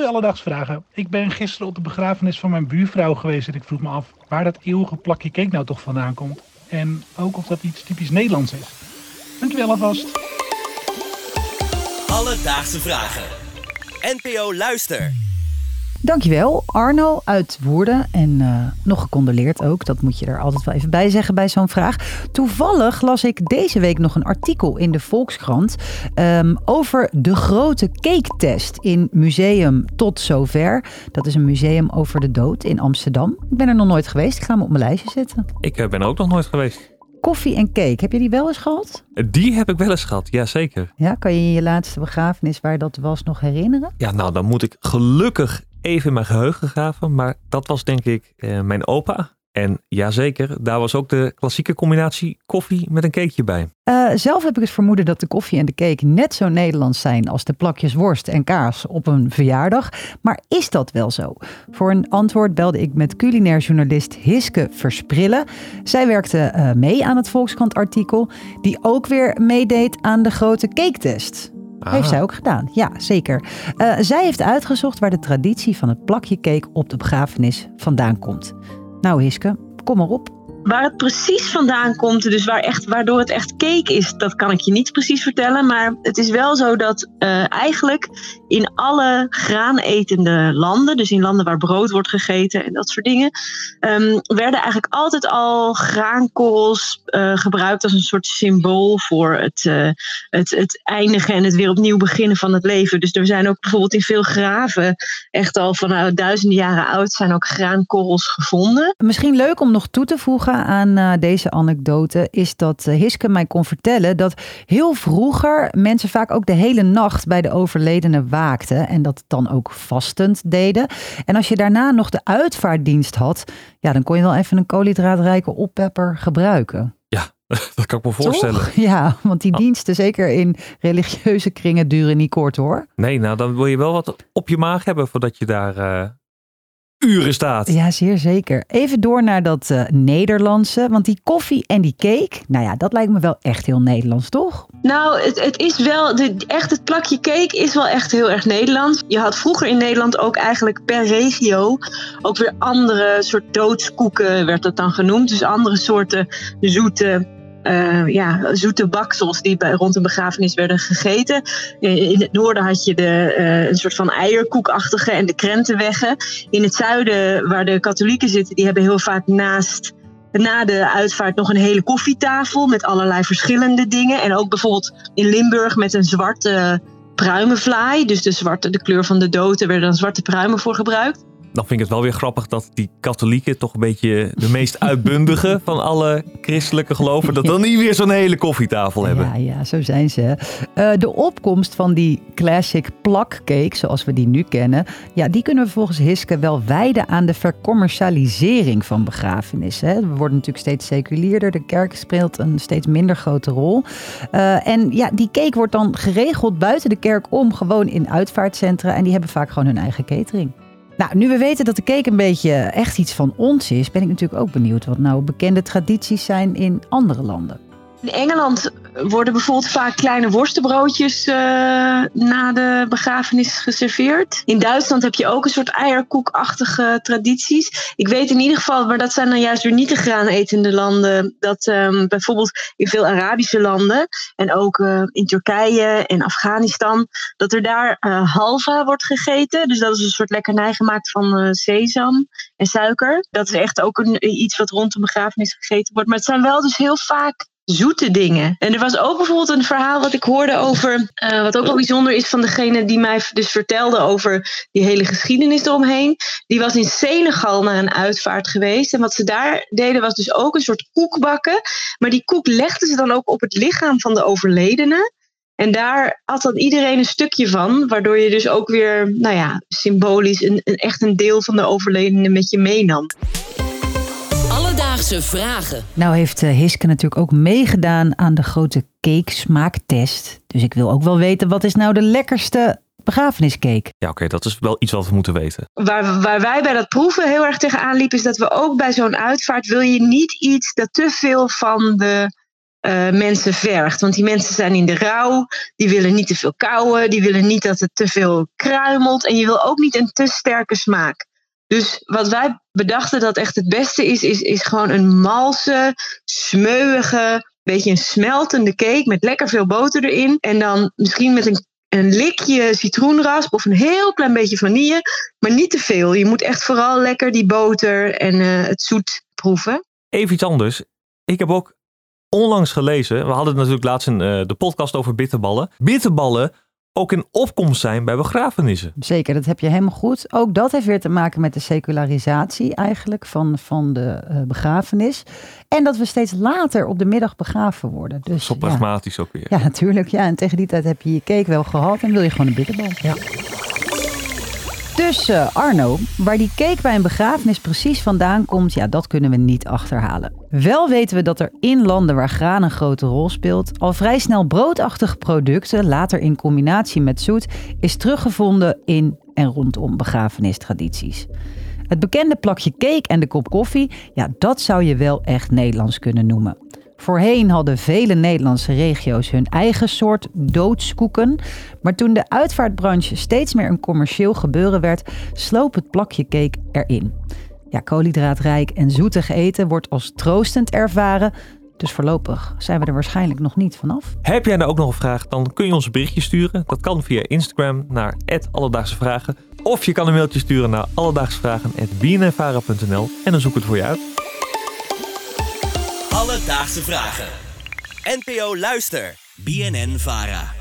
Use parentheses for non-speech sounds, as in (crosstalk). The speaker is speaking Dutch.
Hoi Alledaagse Vragen. Ik ben gisteren op de begrafenis van mijn buurvrouw geweest en ik vroeg me af waar dat eeuwige plakje cake nou toch vandaan komt. En ook of dat iets typisch Nederlands is. Dankjewel alvast. Alledaagse Vragen. NPO Luister. Dankjewel, Arno uit Woerden. En eh, nog gecondoleerd ook. Dat moet je er altijd wel even bij zeggen bij zo'n vraag. Toevallig las ik deze week nog een artikel in de Volkskrant ehm, over de grote cake-test in Museum Tot Zover. Dat is een museum over de dood in Amsterdam. Ik ben er nog nooit geweest. Ik ga hem op mijn lijstje zetten. Ik eh, ben er ook nog nooit geweest. Koffie en cake, heb je die wel eens gehad? Die heb ik wel eens gehad, ja zeker. Ja, kan je je laatste begrafenis waar dat was nog herinneren? Ja, nou dan moet ik gelukkig even in mijn geheugen graven. Maar dat was denk ik eh, mijn opa. En jazeker, daar was ook de klassieke combinatie koffie met een cakeje bij. Uh, zelf heb ik het vermoeden dat de koffie en de cake net zo Nederlands zijn als de plakjes worst en kaas op een verjaardag. Maar is dat wel zo? Voor een antwoord belde ik met culinair journalist Hiske Versprillen. Zij werkte uh, mee aan het Volkskrant artikel, die ook weer meedeed aan de grote cake-test. Ah. Heeft zij ook gedaan, ja zeker. Uh, zij heeft uitgezocht waar de traditie van het plakje cake op de begrafenis vandaan komt. Nou Hiske, kom maar op. Waar het precies vandaan komt, dus waar echt, waardoor het echt cake is, dat kan ik je niet precies vertellen. Maar het is wel zo dat uh, eigenlijk in alle graanetende landen, dus in landen waar brood wordt gegeten en dat soort dingen, um, werden eigenlijk altijd al graankorrels uh, gebruikt als een soort symbool voor het, uh, het, het eindigen en het weer opnieuw beginnen van het leven. Dus er zijn ook bijvoorbeeld in veel graven, echt al van duizenden jaren oud, zijn ook graankorrels gevonden. Misschien leuk om nog toe te voegen aan uh, deze anekdote is dat uh, Hiske mij kon vertellen dat heel vroeger mensen vaak ook de hele nacht bij de overledene waakten en dat dan ook vastend deden. En als je daarna nog de uitvaartdienst had, ja, dan kon je wel even een koolhydraatrijke oppepper gebruiken. Ja, (laughs) dat kan ik me voorstellen. Toch? (laughs) Ja, want die diensten, zeker in religieuze kringen, duren niet kort hoor. Nee, nou dan wil je wel wat op je maag hebben voordat je daar uh, uren staat. Ja, zeer zeker. Even door naar dat uh, Nederlandse. Want die koffie en die cake, nou ja, dat lijkt me wel echt heel Nederlands, toch? Nou, het, het is wel, de, echt het plakje cake is wel echt heel erg Nederlands. Je had vroeger in Nederland ook eigenlijk per regio ook weer andere soort doodskoeken, werd dat dan genoemd. Dus andere soorten zoete uh, ja, zoete baksels die bij, rond een begrafenis werden gegeten. In het noorden had je de, uh, een soort van eierkoekachtige en de krentenweggen. In het zuiden, waar de katholieken zitten, die hebben heel vaak naast na de uitvaart nog een hele koffietafel met allerlei verschillende dingen. En ook bijvoorbeeld in Limburg met een zwarte pruimenvlaai. Dus de, zwarte, de kleur van de dood, er werden dan zwarte pruimen voor gebruikt dan vind ik het wel weer grappig dat die katholieken, toch een beetje de meest (laughs) uitbundige van alle christelijke geloven, dat dan niet weer zo'n hele koffietafel hebben. Ja, ja zo zijn ze. Uh, de opkomst van die classic plakcake, zoals we die nu kennen, ja, die kunnen we volgens Hiske wel wijden aan de vercommercialisering van begrafenissen. Hè. We worden natuurlijk steeds seculierder, de kerk speelt een steeds minder grote rol. Uh, en ja, die cake wordt dan geregeld buiten de kerk om, gewoon in uitvaartcentra en die hebben vaak gewoon hun eigen catering. Nou, nu we weten dat de cake een beetje echt iets van ons is, ben ik natuurlijk ook benieuwd wat nou bekende tradities zijn in andere landen. In Engeland worden bijvoorbeeld vaak kleine worstenbroodjes uh, na de begrafenis geserveerd. In Duitsland heb je ook een soort eierkoekachtige tradities. Ik weet in ieder geval, maar dat zijn dan juist weer niet de graanetende landen, dat um, bijvoorbeeld in veel Arabische landen en ook uh, in Turkije en Afghanistan, dat er daar uh, halva wordt gegeten. Dus dat is een soort lekkernij gemaakt van sesam en suiker. Dat is echt ook een, iets wat rond de begrafenis gegeten wordt. Maar het zijn wel dus heel vaak zoete dingen. En er was ook bijvoorbeeld een verhaal wat ik hoorde over, uh, wat ook wel bijzonder is van degene die mij dus vertelde over die hele geschiedenis eromheen. Die was in Senegal naar een uitvaart geweest. En wat ze daar deden was dus ook een soort koek bakken. Maar die koek legden ze dan ook op het lichaam van de overledene. En daar had dan iedereen een stukje van, waardoor je dus ook weer, nou ja, symbolisch een, een echt een deel van de overledene met je meenam. Alledaagse vragen. Nou heeft Hiske natuurlijk ook meegedaan aan de grote cake smaaktest. Dus ik wil ook wel weten, wat is nou de lekkerste begrafeniscake? Ja, oké, okay, dat is wel iets wat we moeten weten. Waar, waar wij bij dat proeven heel erg tegenaan liepen, is dat we ook bij zo'n uitvaart wil je niet iets dat te veel van de uh, mensen vergt. Want die mensen zijn in de rouw, die willen niet te veel kauwen, die willen niet dat het te veel kruimelt en je wil ook niet een te sterke smaak. Dus wat wij bedachten dat echt het beste is, is, is gewoon een malse, smeuige, beetje een smeltende cake met lekker veel boter erin. En dan misschien met een, een likje citroenrasp of een heel klein beetje vanille, maar niet te veel. Je moet echt vooral lekker die boter en uh, het zoet proeven. Even iets anders. Ik heb ook onlangs gelezen, we hadden natuurlijk laatst in uh, de podcast over bitterballen. Bitterballen ook in opkomst zijn bij begrafenissen. Zeker, dat heb je helemaal goed. Ook dat heeft weer te maken met de secularisatie eigenlijk van, van de uh, begrafenis. En dat we steeds later op de middag begraven worden. Dus, Zo pragmatisch ja. ook weer. Ja, natuurlijk. Ja, en tegen die tijd heb je je cake wel gehad en wil je gewoon een bitterbal. Ja. Dus uh, Arno, waar die cake bij een begrafenis precies vandaan komt, ja, dat kunnen we niet achterhalen. Wel weten we dat er in landen waar graan een grote rol speelt, al vrij snel broodachtige producten, later in combinatie met zoet, is teruggevonden in en rondom begrafenistradities. Het bekende plakje cake en de kop koffie, ja, dat zou je wel echt Nederlands kunnen noemen. Voorheen hadden vele Nederlandse regio's hun eigen soort doodskoeken. Maar toen de uitvaartbranche steeds meer een commercieel gebeuren werd, sloop het plakje cake erin. Ja, koolhydraatrijk en zoetig eten wordt als troostend ervaren. Dus voorlopig zijn we er waarschijnlijk nog niet vanaf. Heb jij nou ook nog een vraag? Dan kun je ons een berichtje sturen. Dat kan via Instagram naar Alledaagse Vragen. Of je kan een mailtje sturen naar alledaagsvragen.bnnvara.nl en dan zoek ik het voor je uit. Alledaagse Vragen. NPO Luister. BNN Vara.